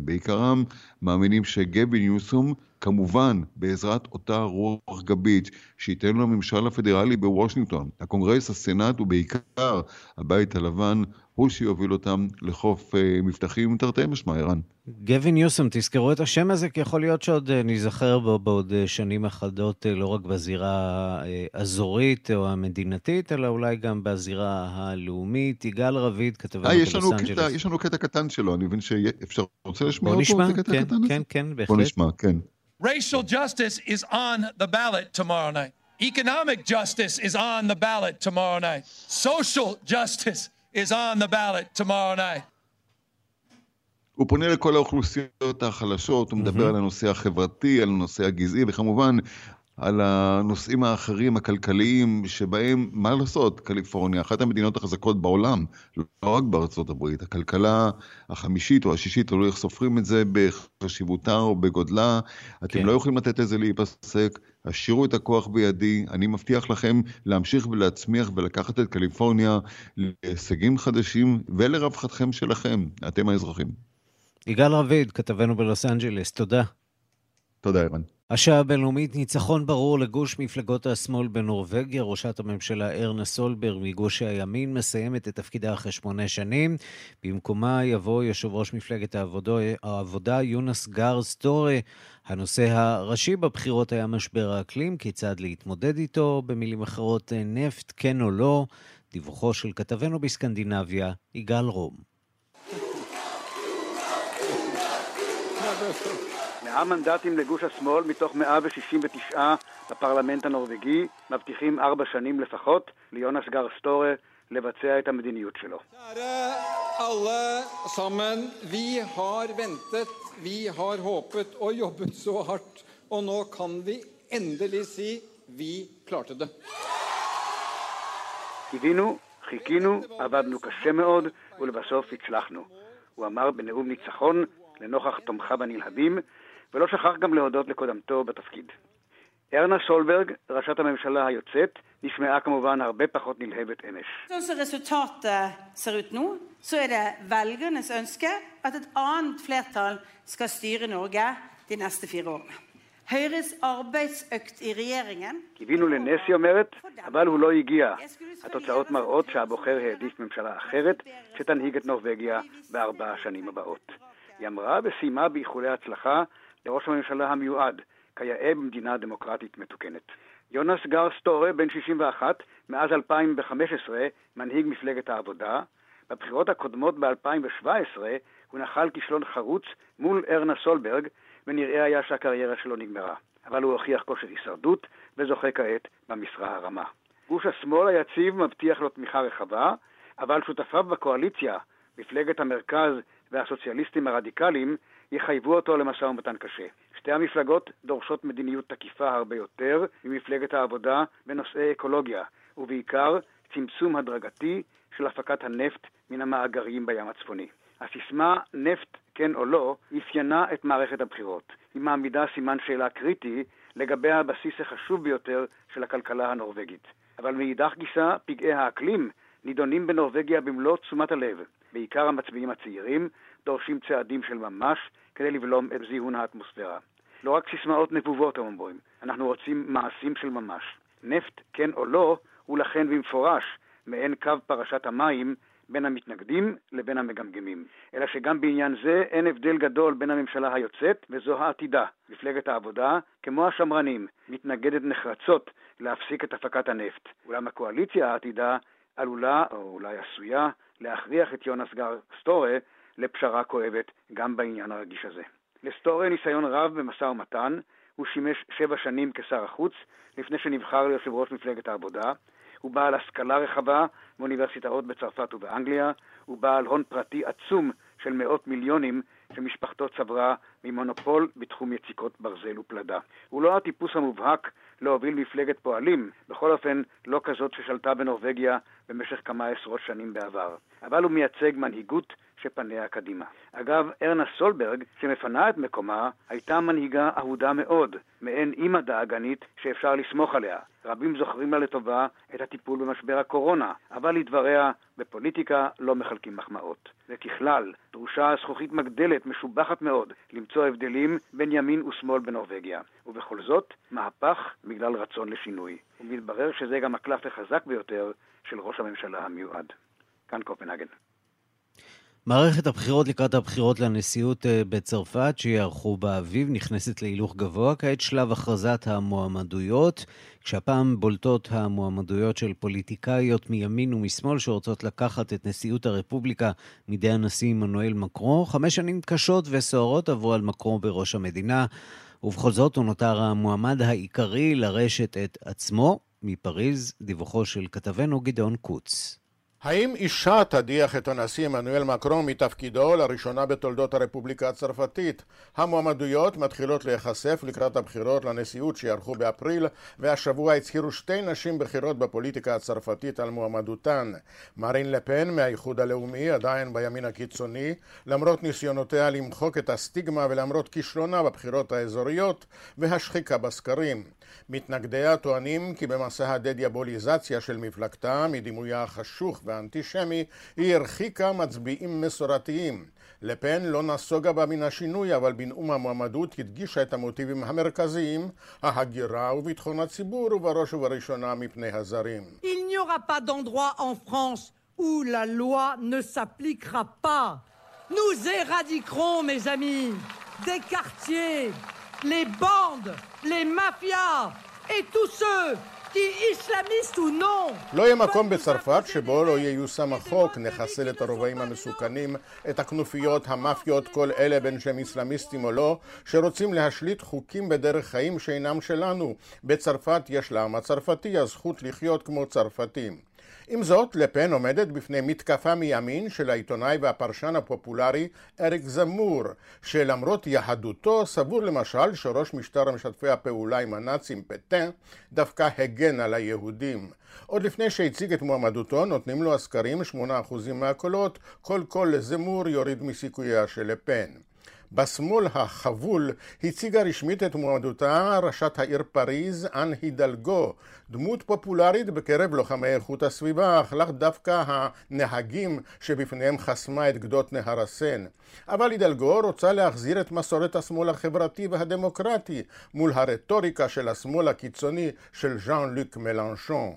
בעיקרם מאמינים שגבי ניוסום, כמובן בעזרת אותה רוח גבית שייתן לו הממשל הפדרלי בוושינגטון, הקונגרס, הסנאט ובעיקר הבית הלבן, הוא שיוביל אותם לחוף אה, מבטחים תרתי משמע, ערן.
גבין ניוסום, תזכרו את השם הזה, כי יכול להיות שעוד אה, ניזכר בו בעוד אה, שנים אחדות, לא רק בזירה האזורית או המדינתית, אלא אולי גם בזירה הלאומית. יגאל רביד, כתבנו בלוס אנג'לס.
יש לנו קטע קטן שלו, אני מבין שאפשר, רוצה לשמוע
אותו? בוא נשמע, כן, כן, כן, בהחלט.
בוא נשמע, כן.
Racial justice is on the ballot tomorrow night. Economic justice is on the ballot tomorrow night. Social justice is on the ballot tomorrow night.
הוא פונה לכל האוכלוסיות החלשות, הוא מדבר mm-hmm. על הנושא החברתי, על הנושא הגזעי, וכמובן על הנושאים האחרים, הכלכליים, שבהם, מה לעשות, קליפורניה, אחת המדינות החזקות בעולם, לא רק בארצות הברית, הכלכלה החמישית או השישית, תלוי איך סופרים את זה, בחשיבותה או בגודלה, אתם כן. לא יכולים לתת לזה להיפסק, השאירו את הכוח בידי, אני מבטיח לכם להמשיך ולהצמיח ולקחת את קליפורניה להישגים חדשים ולרווחתכם שלכם, אתם האזרחים.
יגאל רביד, כתבנו בלוס אנג'לס, תודה.
תודה, ערן.
השעה הבינלאומית, ניצחון ברור לגוש מפלגות השמאל בנורבגיה. ראשת הממשלה ארנה סולברג מגוש הימין מסיימת את תפקידה אחרי שמונה שנים. במקומה יבוא יושב ראש מפלגת העבודה, העבודה יונס גר סטורי. הנושא הראשי בבחירות היה משבר האקלים, כיצד להתמודד איתו, במילים אחרות, נפט, כן או לא. דיווחו של כתבנו בסקנדינביה, יגאל רום. [LAUGHS] [LAUGHS]
100 מנדטים לגוש השמאל מתוך 169 בפרלמנט הנורבגי מבטיחים ארבע שנים לפחות ליונס גר סטורה לבצע את המדיניות שלו.
alle sammen, vi har ventet, vi har håpet og jobbet så hardt, og nå kan vi endelig si vi klarte det.
קיווינו, חיכינו, עבדנו קשה מאוד, ולבסוף הצלחנו. הוא אמר בנאום ניצחון לנוכח תומכיו הנלהבים, ולא שכח גם להודות לקודמתו בתפקיד. ארנה סולברג, ראשת הממשלה היוצאת, נשמעה כמובן הרבה פחות נלהבת אמש.
Sånn som resultatet ser ut nå, så er det velgernes ønske at et annet flertall skal styre Norge de neste fire årene. Høyres arbeidsøkt i regjeringen
קיווינו לנס, היא אומרת, אבל הוא לא הגיע. התוצאות מראות שהבוחר העדיף ממשלה אחרת שתנהיג את נורבגיה בארבע השנים הבאות. היא אמרה וסיימה באיחולי הצלחה לראש הממשלה המיועד, כיאה במדינה דמוקרטית מתוקנת. יונס גר סטורה, בן 61, מאז 2015 מנהיג מפלגת העבודה. בבחירות הקודמות ב-2017 הוא נחל כישלון חרוץ מול ארנה סולברג, ונראה היה שהקריירה שלו נגמרה. אבל הוא הוכיח כושר הישרדות, וזוכה כעת במשרה הרמה. גוש השמאל היציב מבטיח לו תמיכה רחבה, אבל שותפיו בקואליציה, מפלגת המרכז והסוציאליסטים הרדיקליים, יחייבו אותו למשא ומתן קשה. שתי המפלגות דורשות מדיניות תקיפה הרבה יותר ממפלגת העבודה בנושאי אקולוגיה, ובעיקר צמצום הדרגתי של הפקת הנפט מן המאגרים בים הצפוני. הסיסמה נפט כן או לא אפיינה את מערכת הבחירות. היא מעמידה סימן שאלה קריטי לגבי הבסיס החשוב ביותר של הכלכלה הנורבגית. אבל מאידך גיסא, פגעי האקלים נידונים בנורבגיה במלוא תשומת הלב. בעיקר המצביעים הצעירים דורשים צעדים של ממש כדי לבלום את זיהון האטמוספירה. לא רק סיסמאות נבובות, הם אומרים, אנחנו רוצים מעשים של ממש. נפט, כן או לא, הוא לכן במפורש מעין קו פרשת המים בין המתנגדים לבין המגמגמים. אלא שגם בעניין זה אין הבדל גדול בין הממשלה היוצאת וזו העתידה. מפלגת העבודה, כמו השמרנים, מתנגדת נחרצות להפסיק את הפקת הנפט. אולם הקואליציה העתידה עלולה, או אולי עשויה, להכריח את יונס גר סטורה לפשרה כואבת גם בעניין הרגיש הזה. לסטורה ניסיון רב במשא ומתן, הוא שימש שבע שנים כשר החוץ, לפני שנבחר ליושב ראש מפלגת העבודה. הוא בעל השכלה רחבה באוניברסיטאות בצרפת ובאנגליה, הוא בעל הון פרטי עצום של מאות מיליונים שמשפחתו צברה ממונופול בתחום יציקות ברזל ופלדה. הוא לא הטיפוס המובהק להוביל מפלגת פועלים, בכל אופן לא כזאת ששלטה בנורבגיה במשך כמה עשרות שנים בעבר. אבל הוא מייצג מנהיגות שפניה קדימה. אגב, ארנה סולברג, שמפנה את מקומה, הייתה מנהיגה אהודה מאוד, מעין אימא דאגנית שאפשר לסמוך עליה. רבים זוכרים לה לטובה את הטיפול במשבר הקורונה, אבל לדבריה, בפוליטיקה לא מחלקים מחמאות. וככלל, דרושה זכוכית מגדלת משובחת מאוד למצוא הבדלים בין ימין ושמאל בנורבגיה. ובכל זאת, מהפך בגלל רצון לשינוי. ומתברר שזה גם הקלף החזק ביותר של ראש הממשלה המיועד. כאן קופנהגן.
מערכת הבחירות לקראת הבחירות לנשיאות אה, בצרפת, שיערכו באביב, נכנסת להילוך גבוה. כעת שלב הכרזת המועמדויות, כשהפעם בולטות המועמדויות של פוליטיקאיות מימין ומשמאל שרוצות לקחת את נשיאות הרפובליקה מידי הנשיא עמנואל מקרו. חמש שנים קשות וסוערות עברו על מקרו בראש המדינה, ובכל זאת הוא נותר המועמד העיקרי לרשת את עצמו. מפריז, דיווחו של כתבנו גדעון קוץ.
האם אישה תדיח את הנשיא עמנואל מקרון מתפקידו לראשונה בתולדות הרפובליקה הצרפתית? המועמדויות מתחילות להיחשף לקראת הבחירות לנשיאות שיערכו באפריל, והשבוע הצהירו שתי נשים בכירות בפוליטיקה הצרפתית על מועמדותן. מרין לפן מהאיחוד הלאומי, עדיין בימין הקיצוני, למרות ניסיונותיה למחוק את הסטיגמה ולמרות כישלונה בבחירות האזוריות והשחיקה בסקרים. מתנגדיה טוענים כי במסע הדדיאבוליזציה של מפלגתה מדימויה החשוך והאנטישמי היא הרחיקה מצביעים מסורתיים. לפן לא נסוגה בה מן השינוי, אבל בנאום המועמדות הדגישה את המוטיבים המרכזיים, ההגירה וביטחון הציבור, ובראש ובראשונה מפני הזרים.
Nous éradiquerons, mes amis, des quartiers, les bandes, les mafias et tous ceux
לא יהיה מקום בצרפת שבו לא ייושם החוק, נחסל את הרובעים המסוכנים, את הכנופיות, המאפיות, כל אלה בין שהם אסלאמיסטים או לא, שרוצים להשליט חוקים בדרך חיים שאינם שלנו. בצרפת יש לעם הצרפתי הזכות לחיות כמו צרפתים. עם זאת, לפן עומדת בפני מתקפה מימין של העיתונאי והפרשן הפופולרי אריק זמור, שלמרות יהדותו סבור למשל שראש משטר משתפי הפעולה עם הנאצים פטן דווקא הגן על היהודים. עוד לפני שהציג את מועמדותו נותנים לו הסקרים 8% מהקולות, כל קול לזמור יוריד מסיכוייה של לפן. בשמאל החבול הציגה רשמית את מועמדותה ראשת העיר פריז, אן הידלגו, דמות פופולרית בקרב לוחמי איכות הסביבה, אך לאו דווקא הנהגים שבפניהם חסמה את גדות נהר הסן. אבל הידלגו רוצה להחזיר את מסורת השמאל החברתי והדמוקרטי מול הרטוריקה של השמאל הקיצוני של ז'אן לוק מלנשון.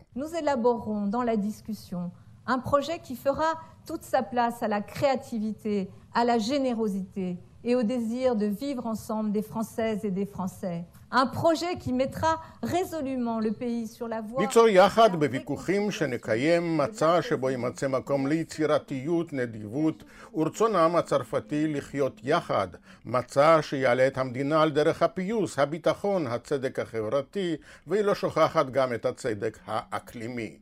Un projet qui fera toute sa place à la créativité, à la générosité et au désir de vivre ensemble des Françaises et des Français. Un projet qui mettra résolument le pays sur la voie...
ליצור יחד בוויכוחים שנקיים מצע שבו יימצא מקום ליצירתיות, נדיבות ורצון העם הצרפתי לחיות יחד. מצע שיעלה את המדינה על דרך הפיוס, הביטחון, הצדק החברתי, והיא לא שוכחת גם את הצדק האקלימי.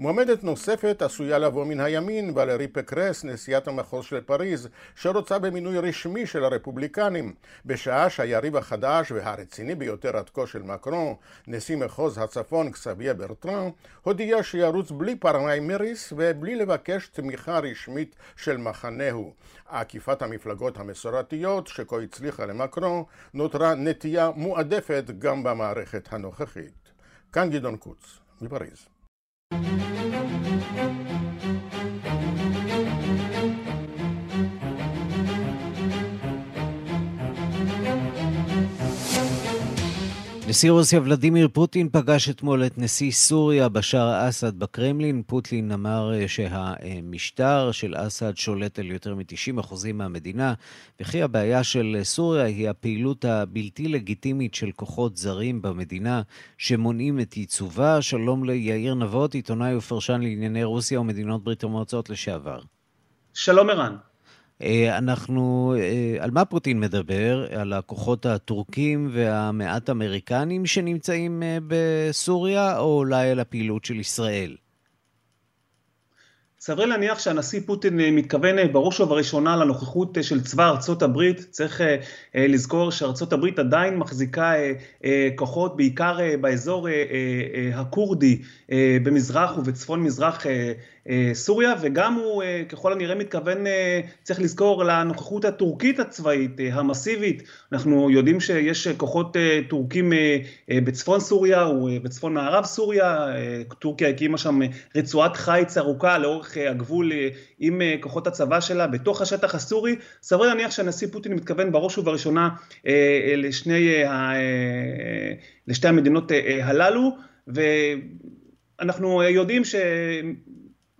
מועמדת נוספת עשויה לבוא מן הימין, ולרי פקרס, נשיאת המחוז של פריז, שרוצה במינוי רשמי של הרפובליקנים, בשעה שהיריב החדש והרציני ביותר עד כה של מקרון, נשיא מחוז הצפון קסביה ברטרן, הודיע שירוץ בלי פריימריס ובלי לבקש תמיכה רשמית של מחנהו. עקיפת המפלגות המסורתיות, שכה הצליחה למקרון, נותרה נטייה מועדפת גם במערכת הנוכחית. כאן גדעון קוץ, מפריז. Thank you.
נשיא רוסיה ולדימיר פוטין פגש אתמול את נשיא סוריה בשאר אסד בקרמלין. פוטין אמר אה, שהמשטר של אסד שולט על יותר מ-90% מהמדינה, וכי הבעיה של סוריה היא הפעילות הבלתי לגיטימית של כוחות זרים במדינה שמונעים את ייצובה. שלום ליאיר נבות, עיתונאי ופרשן לענייני רוסיה ומדינות ברית המועצות לשעבר.
שלום ערן.
אה, אנחנו, אה, על מה פוטין מדבר? על הכוחות הטורקים והמעט אמריקנים שנמצאים אה, בסוריה, או אולי על הפעילות של ישראל?
סביר להניח שהנשיא פוטין מתכוון בראש ובראשונה לנוכחות של צבא ארצות הברית. צריך לזכור שארצות הברית עדיין מחזיקה כוחות בעיקר באזור הכורדי במזרח ובצפון מזרח סוריה, וגם הוא ככל הנראה מתכוון, צריך לזכור, לנוכחות הטורקית הצבאית המסיבית. אנחנו יודעים שיש כוחות טורקים בצפון סוריה ובצפון מערב סוריה, טורקיה הקימה שם רצועת חיץ ארוכה לאורך הגבול עם כוחות הצבא שלה בתוך השטח הסורי. סביר להניח שהנשיא פוטין מתכוון בראש ובראשונה לשני, לשתי המדינות הללו. ואנחנו יודעים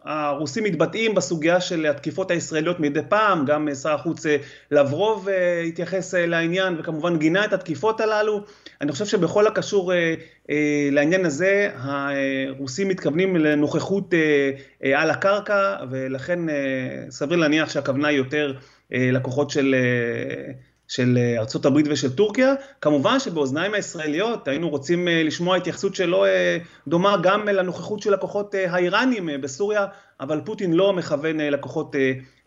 שהרוסים מתבטאים בסוגיה של התקיפות הישראליות מדי פעם, גם שר החוץ לברוב התייחס לעניין וכמובן גינה את התקיפות הללו. אני חושב שבכל הקשור לעניין הזה, הרוסים מתכוונים לנוכחות על הקרקע, ולכן סביר להניח שהכוונה היא יותר לכוחות של... של אה, ארצות הברית ושל טורקיה. כמובן שבאוזניים הישראליות היינו רוצים אה, לשמוע התייחסות שלא אה, דומה גם לנוכחות של הכוחות האיראנים בסוריה, אבל פוטין לא מכוון לכוחות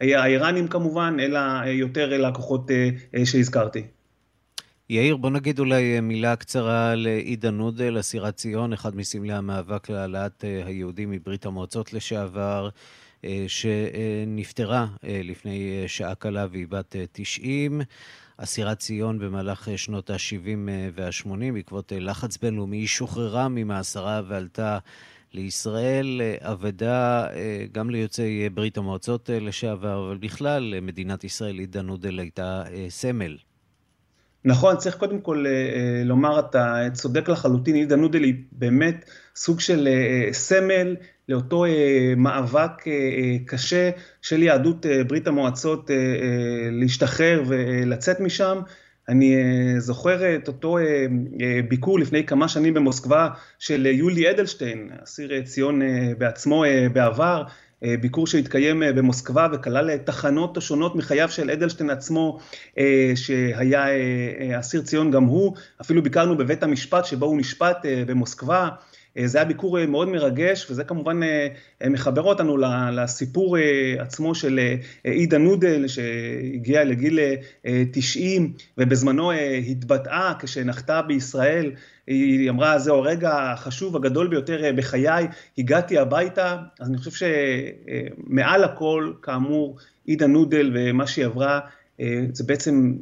האיראנים כמובן, אלא יותר לכוחות שהזכרתי.
יאיר, בוא נגיד אולי מילה קצרה על עידן נודל, אסירת ציון, אחד מסמלי המאבק להעלאת היהודים מברית המועצות לשעבר. שנפטרה לפני שעה קלה והיא בת 90. אסירת ציון במהלך אה, שנות ה-70 אה, וה-80, בעקבות אה, לחץ בינלאומי, היא שוחררה ממאסרה ועלתה לישראל, אבדה גם ליוצאי ברית המועצות לשעבר, אבל בכלל, מדינת ישראל, עידה נודל הייתה סמל.
נכון, צריך קודם כל לומר, אתה צודק לחלוטין, עידה נודל היא באמת סוג של סמל לאותו אה, מאבק אה, אה, קשה של יהדות ברית המועצות להשתחרר ולצאת משם. אני זוכר את אותו ביקור לפני כמה שנים במוסקבה של יולי אדלשטיין, אסיר ציון בעצמו בעבר, ביקור שהתקיים במוסקבה וכלל תחנות שונות מחייו של אדלשטיין עצמו, שהיה אסיר ציון גם הוא, אפילו ביקרנו בבית המשפט שבו הוא נשפט במוסקבה. אה, זה היה ביקור אה, מאוד מרגש, וזה כמובן אה, מחבר אותנו לסיפור עצמו של עידה נודל, שהגיע לגיל 90, ובזמנו התבטאה כשנחתה בישראל, היא אמרה, זהו הרגע החשוב, הגדול ביותר בחיי, הגעתי הביתה, אז אני חושב שמעל הכל, כאמור, עידה נודל ומה שהיא עברה, זה בעצם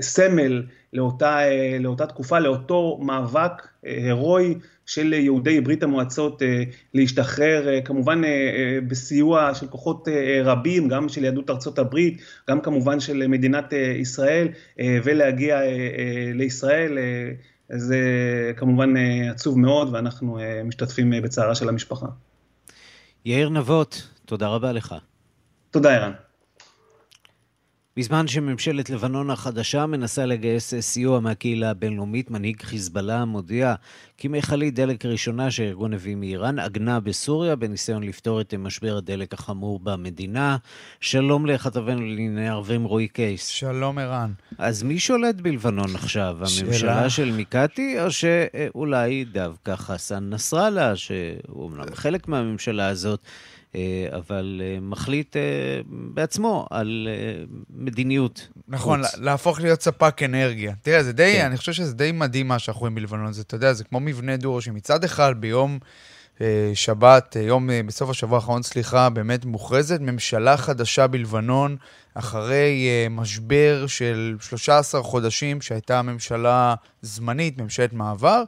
סמל לאותה, לאותה תקופה, לאותו מאבק הירואי של יהודי ברית המועצות אה, להשתחרר, אה, כמובן אה, בסיוע של כוחות רבים, גם של יהדות ארצות הברית, גם כמובן של מדינת ישראל, ולהגיע לישראל. זה כמובן עצוב מאוד, ואנחנו משתתפים בצערה של המשפחה.
יאיר נבות, תודה רבה לך.
תודה, ערן.
בזמן שממשלת לבנון החדשה מנסה לגייס סיוע מהקהילה הבינלאומית, מנהיג חיזבאללה מודיע כי מכלית דלק ראשונה שהארגון הביא מאיראן עגנה בסוריה בניסיון לפתור את משבר הדלק החמור במדינה. שלום לכתבנו לענייני ערבים רועי קייס.
שלום ערן.
אז מי שולט בלבנון עכשיו? שאלה. הממשלה של מיקאטי, או שאולי דווקא חסן נסראללה, שהוא אומנם חלק מהממשלה הזאת, אבל אה, מחליט אה, בעצמו על מדיניות.
נכון, חוץ. להפוך להיות ספק אנרגיה. תראה, זה די, כן. אני חושב שזה די מדהים מה שאנחנו רואים בלבנון. זה, אתה יודע, זה כמו מבנה דור שמצד אחד ביום... שבת, יום בסוף השבוע האחרון, סליחה, באמת מוכרזת ממשלה חדשה בלבנון, אחרי משבר של 13 חודשים, שהייתה ממשלה זמנית, ממשלת מעבר,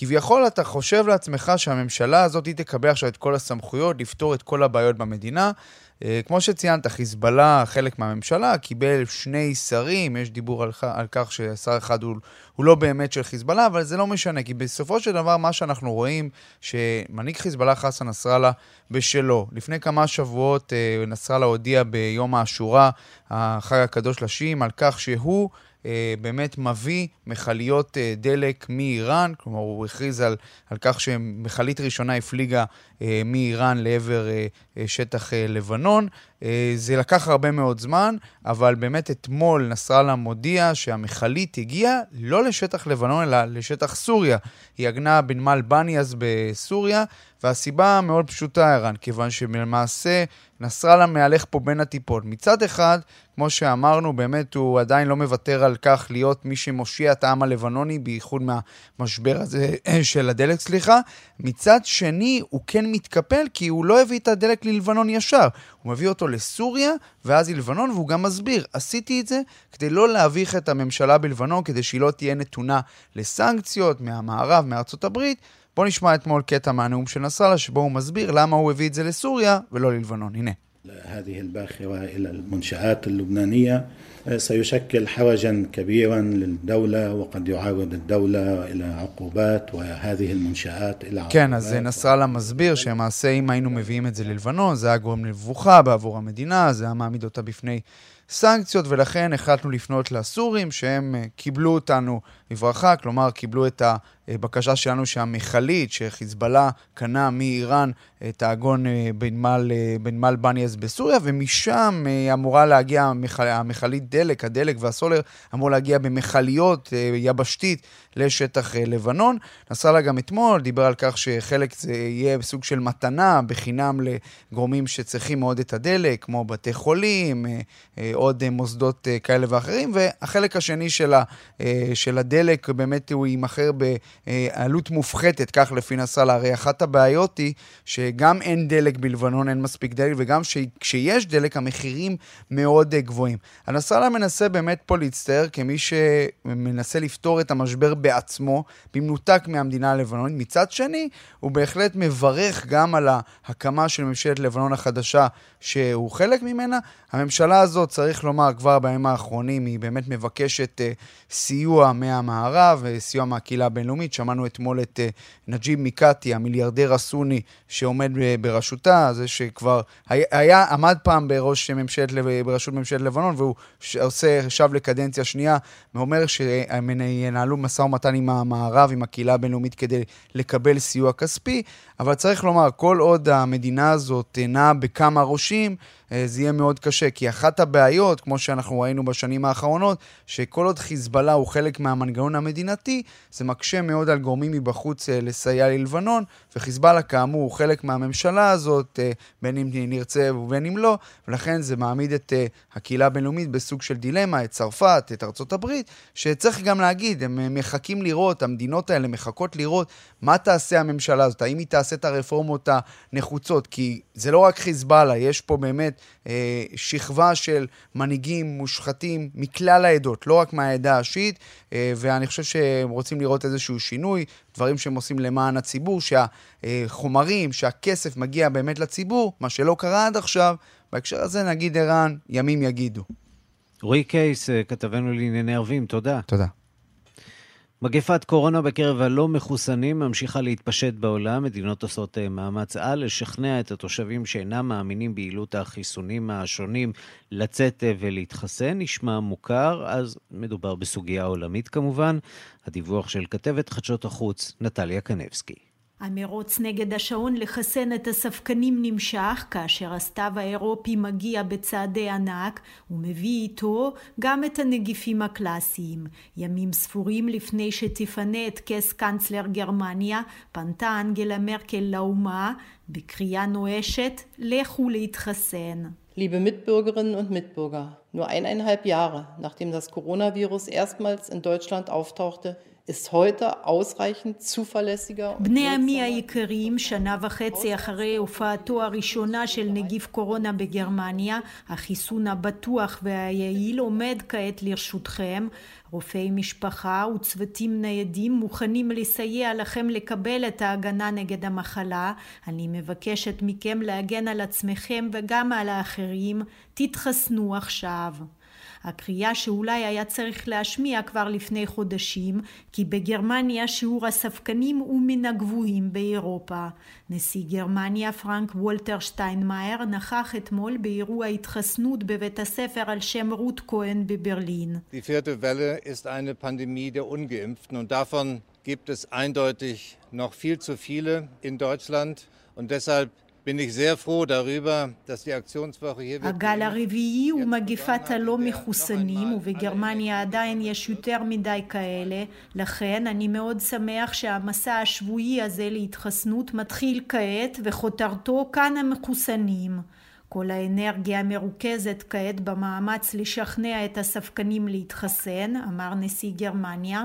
כביכול אתה חושב לעצמך שהממשלה הזאת היא תקבל עכשיו את כל הסמכויות, לפתור את כל הבעיות במדינה. אה, כמו שציינת, חיזבאללה, חלק מהממשלה, קיבל שני שרים, יש דיבור על, על כך ששר אחד הוא, הוא לא באמת של חיזבאללה, אבל זה לא משנה, כי בסופו של דבר מה שאנחנו רואים, שמנהיג חיזבאללה חסן נסראללה בשלו. לפני כמה שבועות אה, נסראללה הודיע ביום האשורה, החג הקדוש לשיעים, על כך שהוא... אה, באמת מביא מכליות אה, דלק מאיראן, כלומר הוא הכריז על, על כך שמכלית ראשונה הפליגה מאיראן לעבר אה, אה, שטח אה, לבנון. אה, זה לקח הרבה מאוד זמן, אבל באמת אתמול נסראללה מודיע שהמכלית הגיעה לא לשטח לבנון, אלא לשטח סוריה. היא עגנה בנמל בניאס בסוריה, והסיבה מאוד פשוטה, ערן, כיוון שלמעשה נסראללה מהלך פה בין הטיפות. מצד אחד, כמו שאמרנו, באמת הוא עדיין לא מוותר על כך להיות מי שמושיע את העם הלבנוני, בייחוד מהמשבר הזה [CLEARS THROAT] של הדלק, סליחה. מצד שני, הוא כן מתקפל כי הוא לא הביא את הדלק ללבנון ישר. הוא מביא אותו לסוריה ואז ללבנון, והוא גם מסביר, עשיתי את זה כדי לא להביך את הממשלה בלבנון, כדי שהיא לא תהיה נתונה לסנקציות מהמערב, מארצות הברית. בואו נשמע אתמול קטע מהנאום של נסראללה, שבו הוא מסביר למה הוא הביא את זה לסוריה ולא ללבנון. הנה.
هذه الباخرة إلى المنشآت اللبنانية سيشكل حوجا كبيرا للدولة وقد يعرض الدولة إلى عقوبات وهذه المنشآت إلى
عقوبات. כן, אז נסראללה מסביר שלמעשה אם היינו מביאים את זה ללבנון, זה היה גורם למבוכה בעבור המדינה, זה היה מעמיד אותה בפני סנקציות, ולכן החלטנו לפנות לסורים, שהם קיבלו אותנו בברכה, כלומר קיבלו את הבקשה שלנו שהמכלית שחיזבאללה קנה מאיראן, תעגון בנמל, בנמל בניאס בסוריה, ומשם אמורה להגיע המכל, המכלית דלק, הדלק והסולר אמור להגיע במכליות יבשתית לשטח לבנון. נסראללה גם אתמול דיבר על כך שחלק זה יהיה סוג של מתנה בחינם לגורמים שצריכים מאוד את הדלק, כמו בתי חולים, עוד מוסדות כאלה ואחרים, והחלק השני של, ה, של הדלק באמת הוא יימכר בעלות מופחתת, כך לפי נסראללה. הרי אחת הבעיות היא שגם אין דלק בלבנון, אין מספיק דלק, וגם כשיש דלק המחירים מאוד גבוהים. הנסראללה מנסה באמת פה להצטער כמי שמנסה לפתור את המשבר בעצמו, במנותק מהמדינה הלבנונית. מצד שני, הוא בהחלט מברך גם על ההקמה של ממשלת לבנון החדשה, שהוא חלק ממנה. הממשלה הזאת, צריך לומר, כבר בימים האחרונים, היא באמת מבקשת uh, סיוע מהמערב, uh, סיוע מהקהילה הבינלאומית. שמענו אתמול את uh, נג'יב מיקאטי, המיליארדר הסוני שעומד בראשותה, זה שכבר היה, היה, עמד פעם בראש ממשלת, בראשות ממשלת לבנון, והוא עושה, שב לקדנציה שנייה, ואומר שהם ינהלו משא ומתן עם המערב, עם הקהילה הבינלאומית, כדי לקבל סיוע כספי. אבל צריך לומר, כל עוד המדינה הזאת נעה בכמה ראשים, זה יהיה מאוד קשה, כי אחת הבעיות, כמו שאנחנו ראינו בשנים האחרונות, שכל עוד חיזבאללה הוא חלק מהמנגנון המדינתי, זה מקשה מאוד על גורמים מבחוץ לסייע ללבנון, וחיזבאללה כאמור הוא חלק מהממשלה הזאת, בין אם נרצה ובין אם לא, ולכן זה מעמיד את הקהילה הבינלאומית בסוג של דילמה, את צרפת, את ארצות הברית, שצריך גם להגיד, הם מחכים לראות, המדינות האלה מחכות לראות מה תעשה הממשלה הזאת, האם היא תעשה את הרפורמות הנחוצות, כי זה לא רק חיזבאללה, יש פה באמת אה, שכבה של מנהיגים מושחתים מכלל העדות, לא רק מהעדה השיעית, אה, ואני חושב שהם רוצים לראות איזשהו שינוי, דברים שהם עושים למען הציבור, שהחומרים, שהכסף מגיע באמת לציבור, מה שלא קרה עד עכשיו, בהקשר הזה נגיד ערן, ימים יגידו.
רועי קייס, כתבנו לענייני ערבים, תודה.
תודה.
מגפת קורונה בקרב הלא מחוסנים ממשיכה להתפשט בעולם. מדינות עושות מאמץ על לשכנע את התושבים שאינם מאמינים ביעילות החיסונים השונים לצאת ולהתחסן. נשמע מוכר, אז מדובר בסוגיה עולמית כמובן. הדיווח של כתבת חדשות החוץ, נטליה קנבסקי.
המרוץ נגד השעון לחסן את הספקנים נמשך, כאשר הסתיו האירופי מגיע בצעדי ענק, ומביא איתו גם את הנגיפים הקלאסיים. ימים ספורים לפני שתפנה את כס קנצלר גרמניה, פנתה אנגלה מרקל לאומה, בקריאה נואשת, לכו להתחסן.
Liebe Mitbürgerinnen und Mitbürger, nur eineinhalb Jahre nachdem das Coronavirus erstmals in Deutschland auftauchte, ist heute ausreichend zuverlässiger.
בני עמי היקרים, שנה וחצי אחרי הופעתו הראשונה של נגיף קורונה בגרמניה, החיסון הבטוח והיעיל עומד כעת לרשותכם. רופאי משפחה וצוותים ניידים מוכנים לסייע לכם לקבל את ההגנה נגד המחלה. אני מבקשת מכם להגן על עצמכם וגם על האחרים. תתחסנו עכשיו. הקריאה שאולי היה צריך להשמיע כבר לפני חודשים, כי בגרמניה שיעור הספקנים הוא מן הגבוהים באירופה. נשיא גרמניה פרנק וולטר שטיינמאייר נכח אתמול באירוע התחסנות בבית הספר על שם רות כהן בברלין.
Die vierte Welle ist eine Pandemie der Ungeimpften und davon gibt es eindeutig noch viel zu viele in Deutschland und deshalb
הגל הרביעי הוא מגפת הלא מחוסנים ובגרמניה עדיין יש יותר מדי כאלה. לכן אני מאוד שמח שהמסע השבועי הזה להתחסנות מתחיל כעת וכותרתו כאן המחוסנים. כל האנרגיה מרוכזת כעת במאמץ לשכנע את הספקנים להתחסן אמר נשיא גרמניה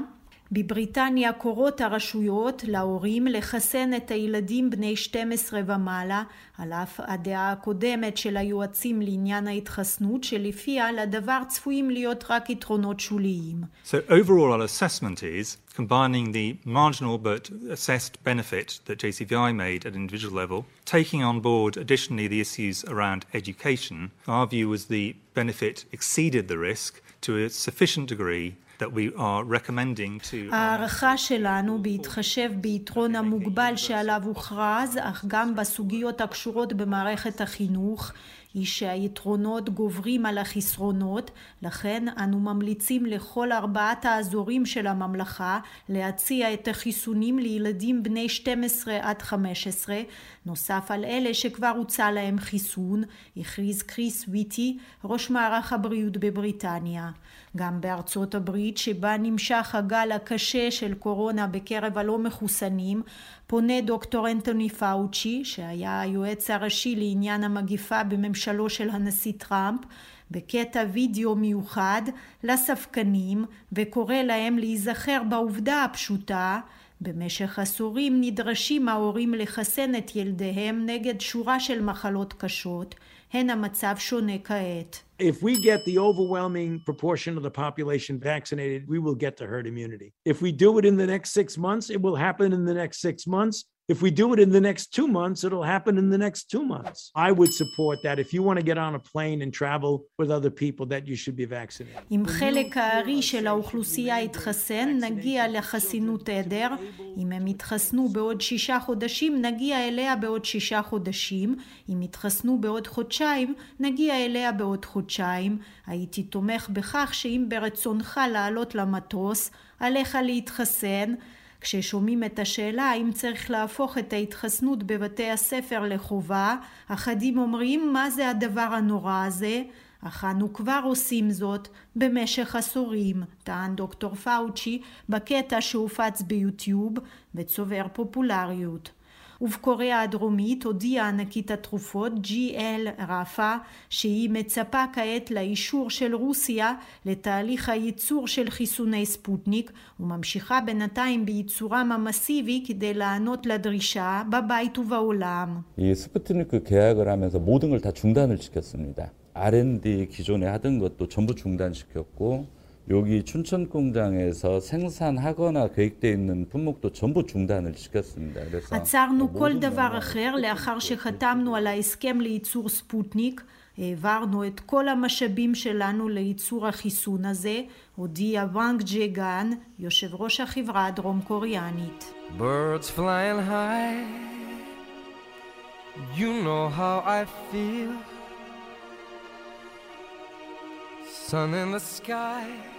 בבריטניה קוראות הרשויות להורים לחסן את הילדים בני 12 ומעלה על אף הדעה הקודמת של היועצים לעניין ההתחסנות שלפיה לדבר צפויים להיות רק יתרונות שוליים.
So overall our assessment is combining the marginal but assessed benefit that JCVI made at individual level, taking on board additionally the issues around education, our view was the benefit exceeded the risk to a sufficient degree
ההערכה שלנו בהתחשב ביתרון המוגבל שעליו הוכרז, אך גם בסוגיות הקשורות במערכת החינוך, היא שהיתרונות גוברים על החסרונות, לכן אנו ממליצים לכל ארבעת האזורים של הממלכה להציע את החיסונים לילדים בני 12 עד 15, נוסף על אלה שכבר הוצע להם חיסון, הכריז קריס ויטי, ראש מערך הבריאות בבריטניה. גם בארצות הברית שבה נמשך הגל הקשה של קורונה בקרב הלא מחוסנים פונה דוקטור אנטוני פאוצ'י שהיה היועץ הראשי לעניין המגיפה בממשלו של הנשיא טראמפ בקטע וידאו מיוחד לספקנים וקורא להם להיזכר בעובדה הפשוטה במשך עשורים נדרשים ההורים לחסן את ילדיהם נגד שורה של מחלות קשות הן המצב שונה כעת.
If we get the overwhelming proportion of the population vaccinated, we will get to herd immunity. If we do it in the next six months, it will happen in the next six months. If we do it in the next two months, it'll happen in the next two months. I would support that. If you want to get on a plane and travel with other people, that you should be vaccinated.
אם חלק הארי של האוכלוסייה יתחסן, נגיע לחסינות עדר. אם הם יתחסנו בעוד שישה חודשים, נגיע אליה בעוד שישה חודשים. אם יתחסנו בעוד חודשיים, נגיע אליה בעוד חודשיים. הייתי תומך בכך שאם ברצונך לעלות למטוס, עליך להתחסן. כששומעים את השאלה האם צריך להפוך את ההתחסנות בבתי הספר לחובה, אחדים אומרים מה זה הדבר הנורא הזה, אך אנו כבר עושים זאת במשך עשורים, טען דוקטור פאוצ'י בקטע שהופץ ביוטיוב וצובר פופולריות. ובקוריאה הדרומית הודיעה ענקית התרופות GL רפה שהיא מצפה כעת לאישור של רוסיה לתהליך הייצור של חיסוני ספוטניק וממשיכה בינתיים בייצורם המסיבי כדי לענות לדרישה בבית ובעולם.
이 스푸트니크 계약을 하면서 모든 걸 다 중단을 시켰습니다. R&D 기존에 하던 것도 전부 중단시켰고 여기
עצרנו כל דבר אחר לאחר שחתמנו על ההסכם לייצור 스푸트닉 העברנו את כל המשאבים שלנו לייצור החיסון הזה, הודיע וואנג ג'גן, יושב ראש החברה הדרום קוריאנית. Birds flying high, you know how I feel. Sun in the sky.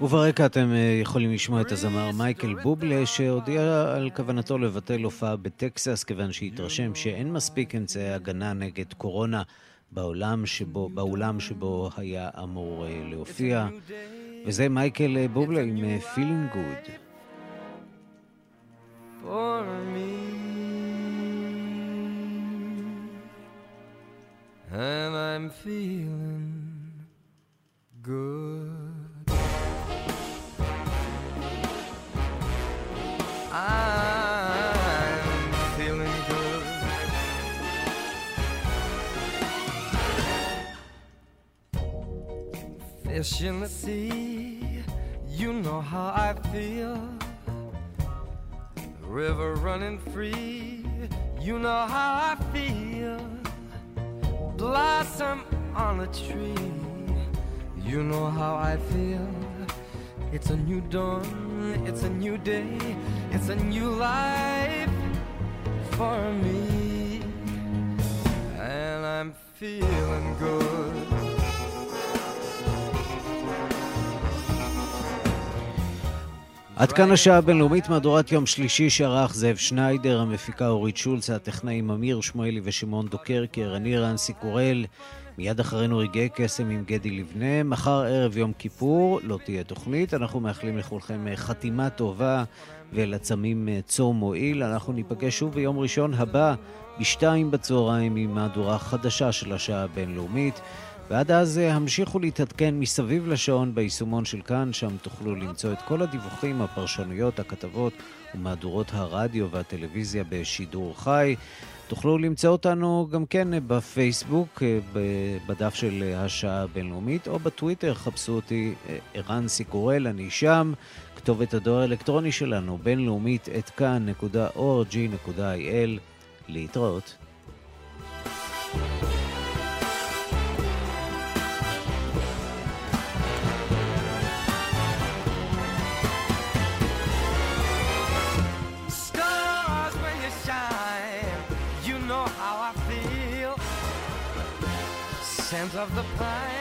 וברקע אתם אה, יכולים לשמוע את הזמר מייקל בובלה, שהודיע על כוונתו לבטל הופעה בטקסס, כיוון שהתרשם שאין מספיק אמצעי הגנה נגד קורונה בעולם שבו, באולם שבו היה אמור אה, להופיע. וזה מייקל אה, בובלה עם Feeling Good. For me. And I'm feeling good. I'm feeling good. Fish in the sea, you know how I feel. River running free, you know how I feel blossom on a tree. You know how I feel. It's a new dawn, it's a new day, it's a new life for me. And I'm feeling good. עד כאן השעה הבינלאומית, מהדורת יום שלישי שערך זאב שניידר, המפיקה אורית שולץ, הטכנאים אמיר שמואלי ושמעון דוקרקר, אני רנסי קורל. מיד אחרינו רגעי קסם עם גדי לבנה. מחר ערב יום כיפור, לא תהיה תוכנית. אנחנו מאחלים לכולכם חתימה טובה ולצמים צום מועיל. אנחנו ניפגש שוב ביום ראשון הבא, בשתיים בצהריים, עם מהדורה חדשה של השעה הבינלאומית. ועד אז אה, המשיכו להתעדכן מסביב לשעון ביישומון של כאן, שם תוכלו למצוא את כל הדיווחים, הפרשנויות, הכתבות ומהדורות הרדיו והטלוויזיה בשידור חי. תוכלו למצוא אותנו גם כן בפייסבוק, אה, בדף של השעה הבינלאומית, או בטוויטר, חפשו אותי, אה, ערן סיקורל, אני שם. כתובת הדואר האלקטרוני שלנו, בינלאומית, את כאן.org.il. להתראות. scent of the pine